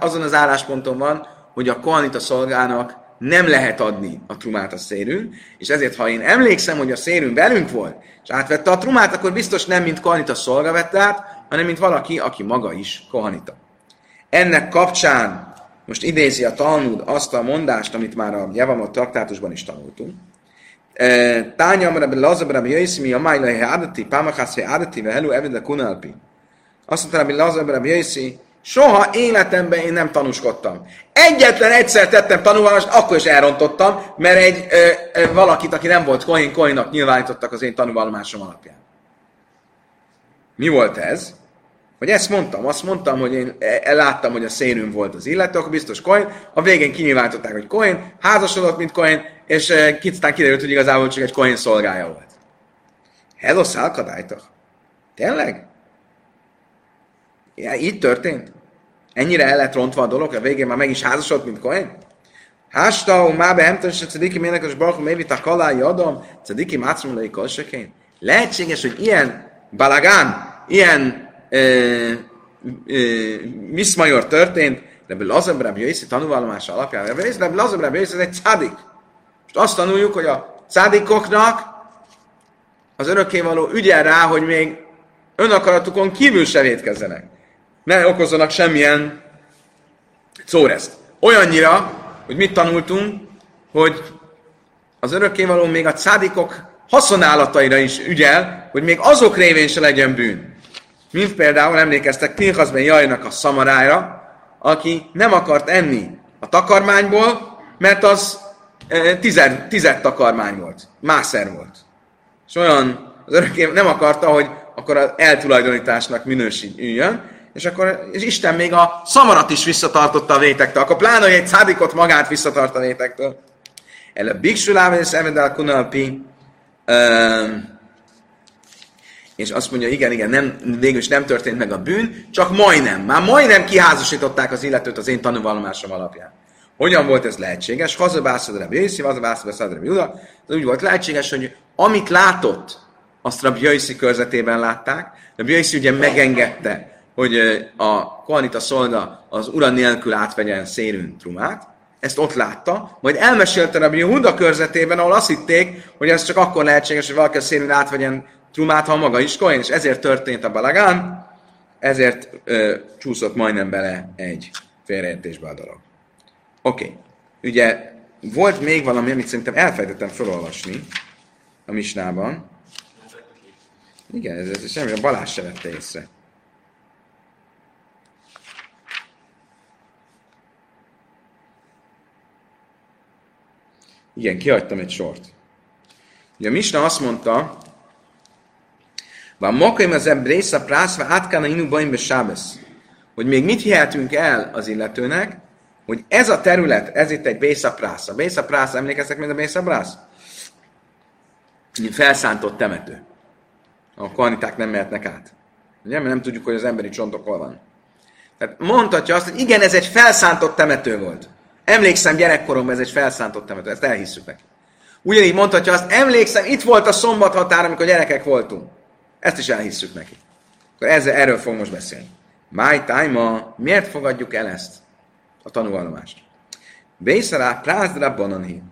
azon az állásponton van, hogy a kohanita szolgának nem lehet adni a trumát a szérűn, és ezért, ha én emlékszem, hogy a szérűn velünk volt, és átvette a trumát, akkor biztos nem mint kohanita szolga vette át, hanem mint valaki, aki maga is kohanita. Ennek kapcsán most idézi a Talmud azt a mondást, amit már a Javamot traktátusban is tanultunk. E, Tányam rabbi Lazab rabbi Jöjszimi a májlai adati, pámakászai adati, vehelu evide kunalpi. Azt mondta rabbi Lazab rabbi Soha életemben én nem tanúskodtam. Egyetlen egyszer tettem tanulvallást, akkor is elrontottam, mert egy ö, ö, valakit, aki nem volt Kohin, Kohinnak nyilvánítottak az én tanulvallomásom alapján. Mi volt ez? Hogy ezt mondtam, azt mondtam, hogy én e, láttam, hogy a szénünk volt az illető, akkor biztos Kohen, a végén kinyilvánították, hogy Kohen, házasodott, mint Kohen, és e, aztán kiderült, hogy igazából csak egy Kohen szolgája volt. Hello, szálkadájtak. Tényleg? Ja, így történt? Ennyire el lett rontva a dolog, a végén már meg is házasodott, mint Kohen? Hásta, má be hemtön se cediki ménekes barkom, mévit a kalái adom, cediki mácmulai kolsekén. Lehetséges, hogy ilyen balagán, ilyen ö, ö, miszmajor történt, de Lazar Rabbi Jöjszi tanulvallomása alapján. Rabbi Lazar Rabbi Jöjszi egy cádik. Most azt tanuljuk, hogy a cádikoknak az örökkévaló ügyel rá, hogy még önakaratukon kívül se védkezzenek ne okozzanak semmilyen szóreszt. Olyannyira, hogy mit tanultunk, hogy az örökkévaló még a cádikok haszonálataira is ügyel, hogy még azok révén se legyen bűn. Mint például emlékeztek Pinchasben Jajnak a szamarára, aki nem akart enni a takarmányból, mert az e, tized, tized takarmány volt, mászer volt. És olyan az örökké nem akarta, hogy akkor az eltulajdonításnak minősüljön, és akkor és Isten még a szamarat is visszatartotta a vétektől, akkor pláne, hogy egy szádikot magát visszatart a vétektől. El a biksulával és evedel kunalpi, és azt mondja, igen, igen, nem, végül is nem történt meg a bűn, csak majdnem, már majdnem kiházasították az illetőt az én tanúvallomásom alapján. Hogyan volt ez lehetséges? Hazabászad Rabbi Yossi, hazabászad Rabbi Juda. Ez úgy volt lehetséges, hogy amit látott, azt Rabbi körzetében látták. Rabbi Yossi ugye megengedte, hogy a kohanita szolga az ura nélkül átvegyen szérűn trumát, ezt ott látta, majd elmesélte Rabbi Huda körzetében, ahol azt hitték, hogy ez csak akkor lehetséges, hogy valaki a szérűn átvegyen trumát, ha maga is kohén, és ezért történt a balagán, ezért ö, csúszott majdnem bele egy félreértésbe a dolog. Oké. Okay. Ugye volt még valami, amit szerintem elfelejtettem felolvasni a misnában. Igen, ez, ez semmi, a Balázs se vette észre. Igen, kihagytam egy sort. Ugye a Misna azt mondta, van mokaim az ebbrész prászva átkana inu baimbe sábesz. Hogy még mit hihetünk el az illetőnek, hogy ez a terület, ez itt egy bészaprász. A bészaprász, emlékeztek még a bészaprász? Felszántott temető. A kaniták nem mehetnek át. Ugye? Mert nem tudjuk, hogy az emberi csontok hol van. Tehát mondhatja azt, hogy igen, ez egy felszántott temető volt. Emlékszem gyerekkoromban ez egy felszántott temető, ezt elhisszük neki. Ugyanígy mondhatja azt, emlékszem, itt volt a szombathatár, amikor gyerekek voltunk. Ezt is elhisszük neki. Akkor ezzel, erről fogunk most beszélni. My time miért fogadjuk el ezt? A tanulvallomást. Bészará prázdra bananhi.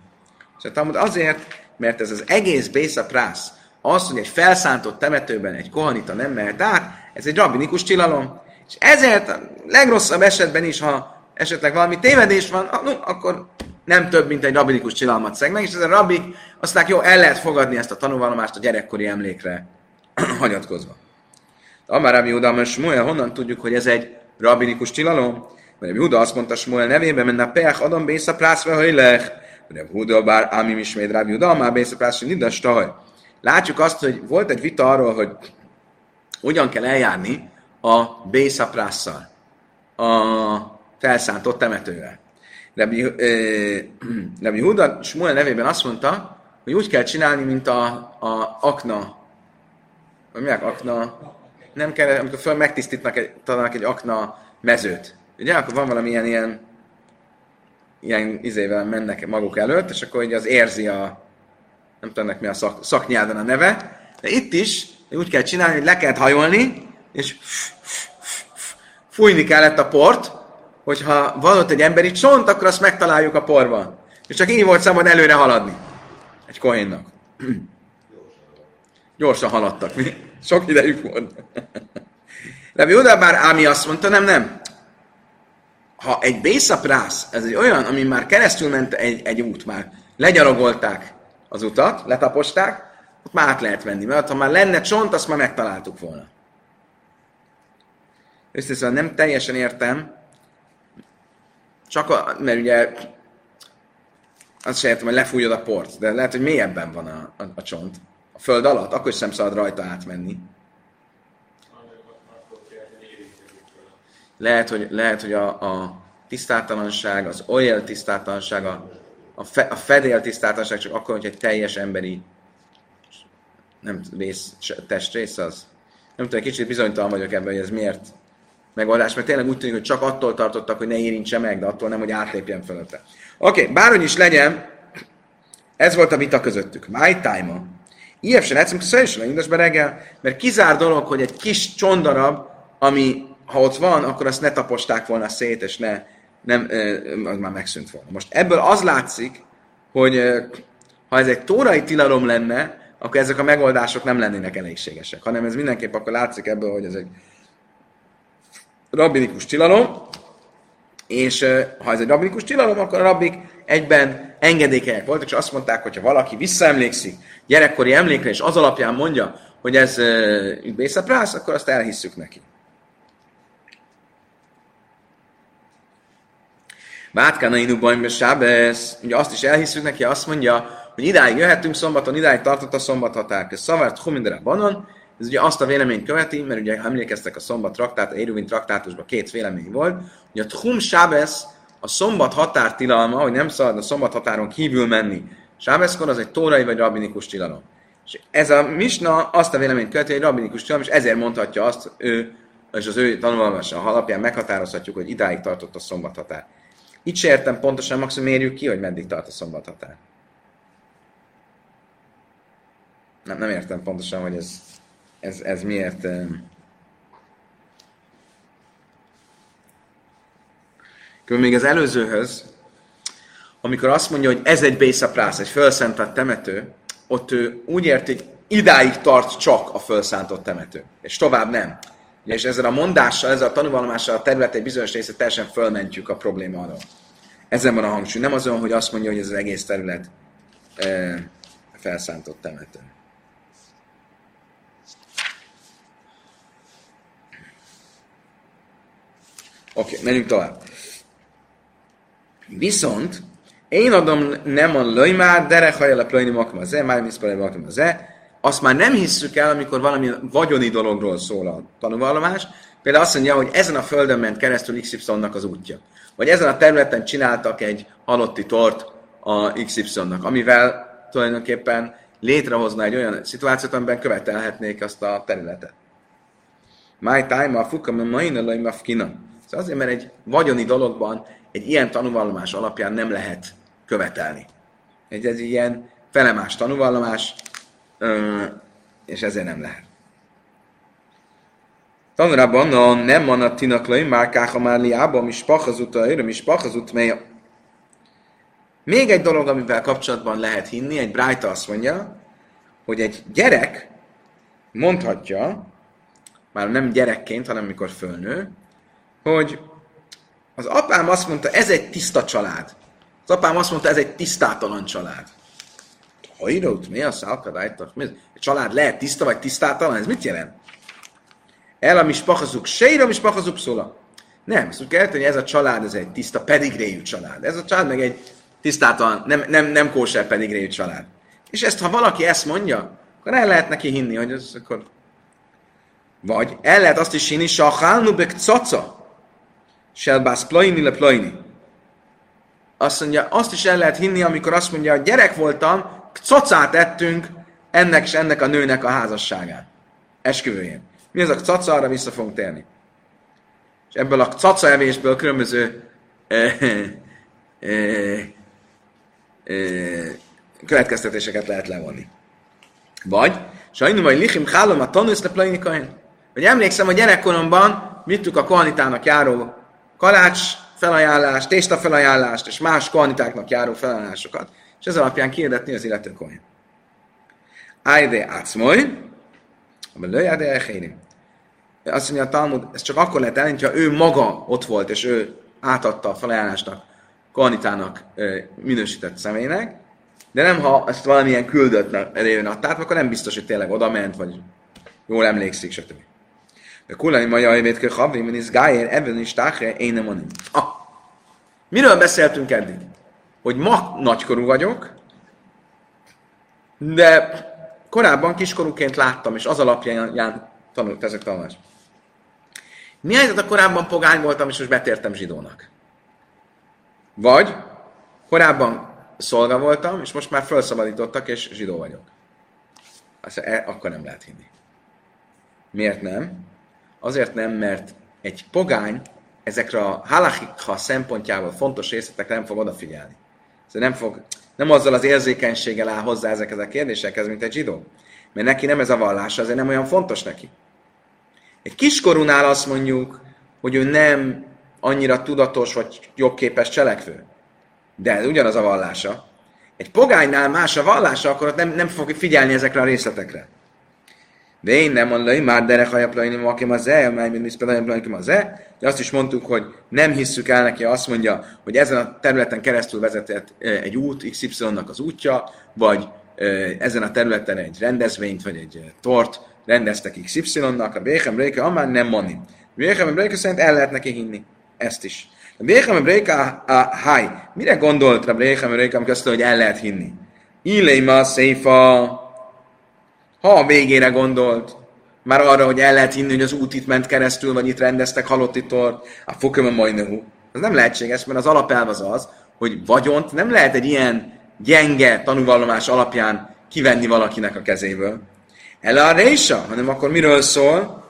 És mondod, azért, mert ez az egész Bésza prász, az, hogy egy felszántott temetőben egy kohanita nem mehet át, ez egy rabinikus tilalom. És ezért a legrosszabb esetben is, ha esetleg valami tévedés van, no, akkor nem több, mint egy rabinikus csilalmat szeg meg, és ez a rabik, aztán jó, el lehet fogadni ezt a tanulvallomást a gyerekkori emlékre hagyatkozva. Amár Rabbi Uda, mert Smuel, honnan tudjuk, hogy ez egy rabinikus tilalom? Mert Rabbi Uda azt mondta Smuel nevében, mert a peach adom bésza prászve, hogy lech. Rabbi Uda, bár ámim ismét Rabbi Uda, már bésza prászve, nidas tahaj. Látjuk azt, hogy volt egy vita arról, hogy hogyan kell eljárni a bésza prásszal, a felszántott temetővel. Rabbi, Huda Smuel nevében azt mondta, hogy úgy kell csinálni, mint a, a akna, vagy mi akna, nem kell, amikor föl megtisztítnak egy, találnak egy akna mezőt. Ugye, akkor van valamilyen ilyen, ilyen izével mennek maguk előtt, és akkor ugye az érzi a, nem tudom mi a szak, szaknyelven a neve, de itt is úgy kell csinálni, hogy le kell hajolni, és fújni kellett a port, hogyha van ott egy emberi csont, akkor azt megtaláljuk a porban. És csak így volt szabad előre haladni. Egy kohénnak. Gyorsan haladtak. Mi? Sok idejük volt. Rabbi Uda bár Ámi azt mondta, nem, nem. Ha egy bészaprász, ez egy olyan, ami már keresztül ment egy, egy út már, legyarogolták az utat, letaposták, ott már át lehet venni. Mert ha már lenne csont, azt már megtaláltuk volna. Összeszóval nem teljesen értem, csak a, mert ugye azt sem értem, hogy lefújod a port, de lehet, hogy mélyebben van a, a, a csont. A föld alatt, akkor sem szabad rajta átmenni. Lehet, hogy, lehet, hogy a, a tisztátalanság, az oil tisztátalanság, a, a, fe, a fedél tisztátalanság csak akkor, hogy egy teljes emberi nem rész, testrész az. Nem tudom, kicsit bizonytalan vagyok ebben, hogy ez miért megoldás, mert tényleg úgy tűnik, hogy csak attól tartottak, hogy ne érintse meg, de attól nem, hogy átlépjen fölötte. Oké, okay, bárhogy is legyen, ez volt a vita közöttük. My time Ilyen sem egyszerűen, szóval indosba reggel, mert kizár dolog, hogy egy kis csondarab, ami ha ott van, akkor azt ne taposták volna szét, és ne, nem, az már megszűnt volna. Most ebből az látszik, hogy ha ez egy tórai tilalom lenne, akkor ezek a megoldások nem lennének elégségesek, hanem ez mindenképp akkor látszik ebből, hogy ez egy rabbinikus tilalom, és ha ez egy rabbinikus tilalom, akkor a rabbik egyben engedékenyek voltak, és azt mondták, hogy ha valaki visszaemlékszik gyerekkori emlékre, és az alapján mondja, hogy ez Bészaprász, akkor azt elhisszük neki. Bátkán inu bajmbe sábesz, ugye azt is elhisszük neki, azt mondja, hogy idáig jöhetünk szombaton, idáig tartott a szombathatár. Ez szavart humindere banon, ez ugye azt a véleményt követi, mert ugye emlékeztek a szombat traktát, a Éruvin traktátusban két vélemény volt, hogy a Tchum Sábesz, a szombat határtilalma, hogy nem szabad a szombat határon kívül menni. Sábeszkor az egy tórai vagy rabinikus tilalom. És ez a misna azt a véleményt követi, hogy rabinikus tilalom, és ezért mondhatja azt ő, és az ő tanulmása alapján meghatározhatjuk, hogy idáig tartott a szombat határ. Itt se értem pontosan, maximum mérjük ki, hogy meddig tart a szombat határ. Nem, nem értem pontosan, hogy ez ez, ez miért... Különben még az előzőhöz, amikor azt mondja, hogy ez egy bészaprász, egy felszentett temető, ott ő úgy érti, hogy idáig tart csak a felszántott temető, és tovább nem. És ezzel a mondással, ezzel a tanulvallomással a terület egy bizonyos része teljesen fölmentjük a probléma alól. Ezen van a hangsúly. Nem azon, hogy azt mondja, hogy ez az egész terület e, felszántott temető. Oké, okay, menjünk tovább. Viszont én adom nem a löjmár, hajjal a plöjni makam az már miszpalai makam az azt már nem hisszük el, amikor valami vagyoni dologról szól a tanúvallomás. Például azt mondja, hogy ezen a földön ment keresztül XY-nak az útja. Vagy ezen a területen csináltak egy halotti tort a XY-nak, amivel tulajdonképpen létrehozna egy olyan szituációt, amiben követelhetnék azt a területet. My time a fukam a main mafkina. Szóval azért, mert egy vagyoni dologban egy ilyen tanúvallomás alapján nem lehet követelni. Egy, ez ilyen felemás tanúvallomás, és ezért nem lehet. Tanulában a nem van a tinaklai, már káha már liába, mi spachazut a mi spachazut mely. Még egy dolog, amivel kapcsolatban lehet hinni, egy Bright azt mondja, hogy egy gyerek mondhatja, már nem gyerekként, hanem mikor fölnő, hogy az apám azt mondta, ez egy tiszta család. Az apám azt mondta, ez egy tisztátalan család. Hajrót, mi a szálkadájtak? Egy család lehet tiszta vagy tisztátalan? Ez mit jelent? El a mispachazuk sejra, mispachazuk szóla. Nem, azt kell hogy ez a család, ez egy tiszta pedigréjű család. Ez a család meg egy tisztátalan, nem, nem, nem kóser pedigréjű család. És ezt, ha valaki ezt mondja, akkor el lehet neki hinni, hogy ez akkor... Vagy el lehet azt is hinni, a hálnubek caca, selbász plaini le. Azt mondja, azt is el lehet hinni, amikor azt mondja, hogy gyerek voltam, cacát ettünk ennek és ennek a nőnek a házasságán. Esküvőjén. Mi az a caca, arra vissza fogunk térni. És ebből a caca evésből különböző következtetéseket lehet levonni. Vagy, sajnú vagy lichim hálom a tanusz le. Hogy emlékszem, hogy gyerekkoromban vittük a kohanitának járó kalács felajánlást, tésta felajánlást, és más kohanitáknak járó felajánlásokat, és ez alapján kiirdetni az illető kohén. Ájde átszmoly, a lőjáde elhérim. Azt mondja a Talmud, ez csak akkor lehet elni, ha ő maga ott volt, és ő átadta a felajánlásnak, kohanitának minősített személynek, de nem ha ezt valamilyen küldött révén adták, akkor nem biztos, hogy tényleg oda ment, vagy jól emlékszik, stb. De kulani maja ajvét kell havi, min is gájér, ebben is táhre, én nem mondom. Ah, miről beszéltünk eddig? Hogy ma nagykorú vagyok, de korábban kiskorúként láttam, és az alapján tanult ezek tanulás. Mi helyzet a korábban pogány voltam, és most betértem zsidónak? Vagy korábban szolga voltam, és most már felszabadítottak, és zsidó vagyok. Azt e, akkor nem lehet hinni. Miért nem? Azért nem, mert egy pogány ezekre a halachikha szempontjából fontos részletekre nem fog odafigyelni. Szóval nem, fog, nem azzal az érzékenységgel áll hozzá ezekhez a kérdésekhez, mint egy zsidó. Mert neki nem ez a vallása, azért nem olyan fontos neki. Egy kiskorúnál azt mondjuk, hogy ő nem annyira tudatos vagy jogképes cselekvő de ugyanaz a vallása. Egy pogánynál más a vallása, akkor ott nem, nem fog figyelni ezekre a részletekre. De én nem mondom, már derek hajaplaini aki az e, amely mint miszpelaini az e, de azt is mondtuk, hogy nem hisszük el neki, azt mondja, hogy ezen a területen keresztül vezetett egy út, XY-nak az útja, vagy ezen a területen egy rendezvényt, vagy egy tort rendeztek XY-nak, a Béchem Réke, amár nem mondni. Béchem Réke szerint el lehet neki hinni. Ezt is. Béchem Bréka, a háj. Mire gondolt Rabbi Béchem Bréka, amikor azt hogy el lehet hinni? Iléma széfa. Ha a végére gondolt, már arra, hogy el lehet hinni, hogy az út itt ment keresztül, vagy itt rendeztek halotti tort, a foköme majnehu. Ez nem lehetséges, mert az alapelv az az, hogy vagyont nem lehet egy ilyen gyenge tanúvallomás alapján kivenni valakinek a kezéből. El a résa, hanem akkor miről szól?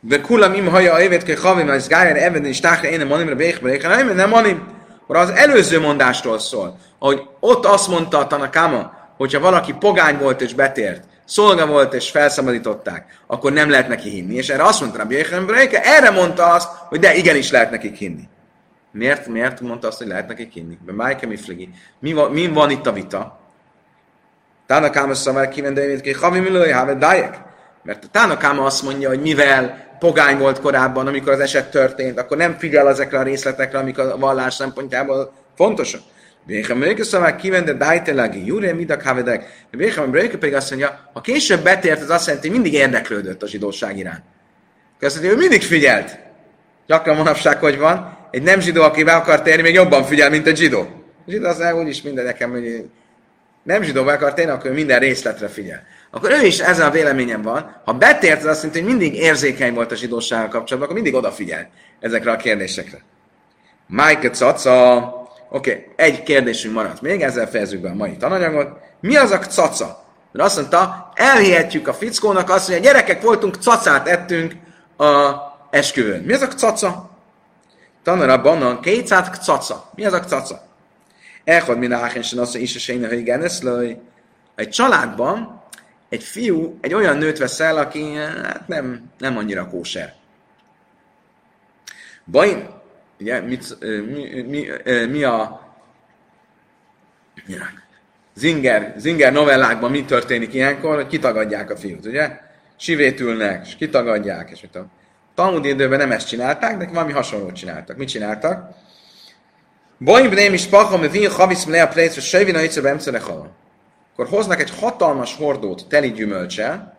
De kulam im haja évet kell havim, az gájer eved és táhra én manim, nem manim. Az előző mondástól szól, hogy ott azt mondta a Tanakama, hogyha valaki pogány volt és betért, szolga volt és felszabadították, akkor nem lehet neki hinni. És erre azt mondta Rabbi erre mondta azt, hogy de igenis lehet nekik hinni. Miért, miért mondta azt, hogy lehet nekik hinni? Májke Mifligi. Mi, van, mi van itt a vita? Tánakáma szavár kivendőjét ki, havi milői, have Mert a Tánakáma azt mondja, hogy mivel pogány volt korábban, amikor az eset történt, akkor nem figyel ezekre a részletekre, amik a vallás szempontjából fontosak. Véchem Brőke szavák kivende dájtelegi, júré midak havedek. Véchem Brőke pedig azt mondja, ha később betért, az azt jelenti, hogy mindig érdeklődött a zsidóság iránt. Azt mondja, ő mindig figyelt. Gyakran manapság, hogy van. Egy nem zsidó, aki be akar térni, még jobban figyel, mint egy zsidó. A zsidó az úgyis minden nekem, hogy nem zsidó be akar térni, akkor minden részletre figyel akkor ő is ezen a véleményen van. Ha betért, az azt jelenti, hogy mindig érzékeny volt a zsidósággal kapcsolatban, akkor mindig odafigyel ezekre a kérdésekre. Mike caca. Oké, okay, egy kérdésünk maradt még, ezzel fejezzük be a mai tananyagot. Mi az a caca? Mert azt mondta, elhihetjük a fickónak azt, hogy a gyerekek voltunk, cacát ettünk a esküvőn. Mi az a caca? Tanara bannan, kétszát caca. Mi az a caca? Elhod min áhensen azt, hogy is a hogy egy családban egy fiú egy olyan nőt vesz el, aki hát nem, nem annyira kóser. Baj, ugye, mit, mi, mi, mi a Zinger, Zinger novellákban mi történik ilyenkor, hogy kitagadják a fiút, ugye? Sivét ülnek, és kitagadják, és mit tudom. Talmud időben nem ezt csinálták, de valami hasonlót csináltak. Mit csináltak? Boim nem is pachom, vin havisz mle a plejc, hogy sejvin a hicsebe emcere Akkor hoznak egy hatalmas hordót teli gyümölcsel,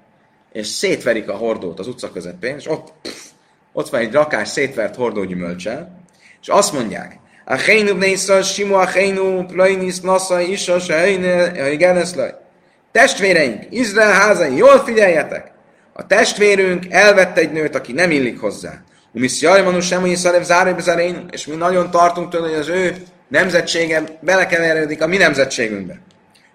és szétverik a hordót az utca közepén, és ott, pff, ott van egy rakás szétvert hordó gyümölcsel, és azt mondják, a Achénu bnészra, Simu Achénu, Plainis, Nasza, Isa, Sehine, Geneszlaj. Testvéreink, Izrael házai, jól figyeljetek! A testvérünk elvette egy nőt, aki nem illik hozzá. Umisz Jajmanu sem, hogy Szarev Záré és mi nagyon tartunk tőle, hogy az ő nemzetsége belekeverődik a mi nemzetségünkbe.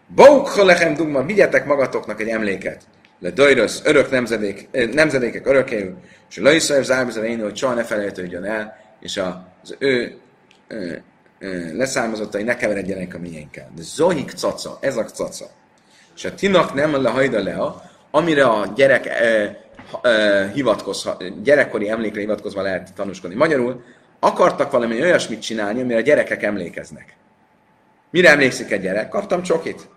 Bók lechem dugma, vigyetek magatoknak egy emléket. Le döjrös, örök nemzedék, nemzedékek örökéül, és a Lajszaev Záré hogy soha ne felejtődjön el, és az ő leszármazottai ne keveredjenek a miénkkel. De zohik caca, ez a caca. És a tinak nem le hajda lea, amire a gyerek e, e, hivatkozva, gyerekkori emlékre hivatkozva lehet tanúskodni. Magyarul akartak valami olyasmit csinálni, amire a gyerekek emlékeznek. Mire emlékszik egy gyerek? Kaptam csokit.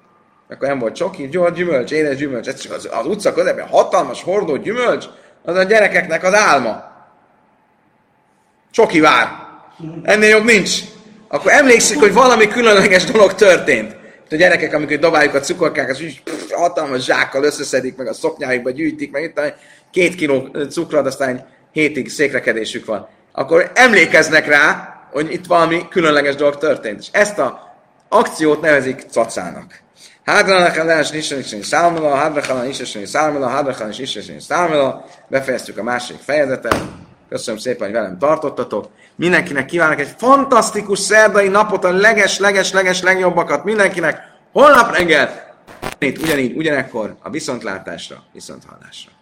Akkor nem volt csoki, gyors gyümölcs, édes gyümölcs. Ez csak az, az utca közepén hatalmas hordó gyümölcs, az a gyerekeknek az álma. Csoki vár. Ennél jobb nincs. Akkor emlékszik, hogy valami különleges dolog történt. A gyerekek, amikor dobáljuk a cukorkákat, úgy hatalmas zsákkal összeszedik, meg a szoknyáikba gyűjtik, meg itt két kiló cukrot, aztán hétig székrekedésük van. Akkor emlékeznek rá, hogy itt valami különleges dolog történt. És ezt a akciót nevezik cacának. Hádrachalan is nisesni szálmala, hádrachalan is nisesni szálmala, hádrachalan is nisesni szálmala. Befejeztük a másik fejezetet. Köszönöm szépen, hogy velem tartottatok. Mindenkinek kívánok egy fantasztikus szerdai napot, a leges, leges, leges legjobbakat mindenkinek. Holnap reggel, ugyanígy, ugyanekkor a viszontlátásra, viszonthallásra.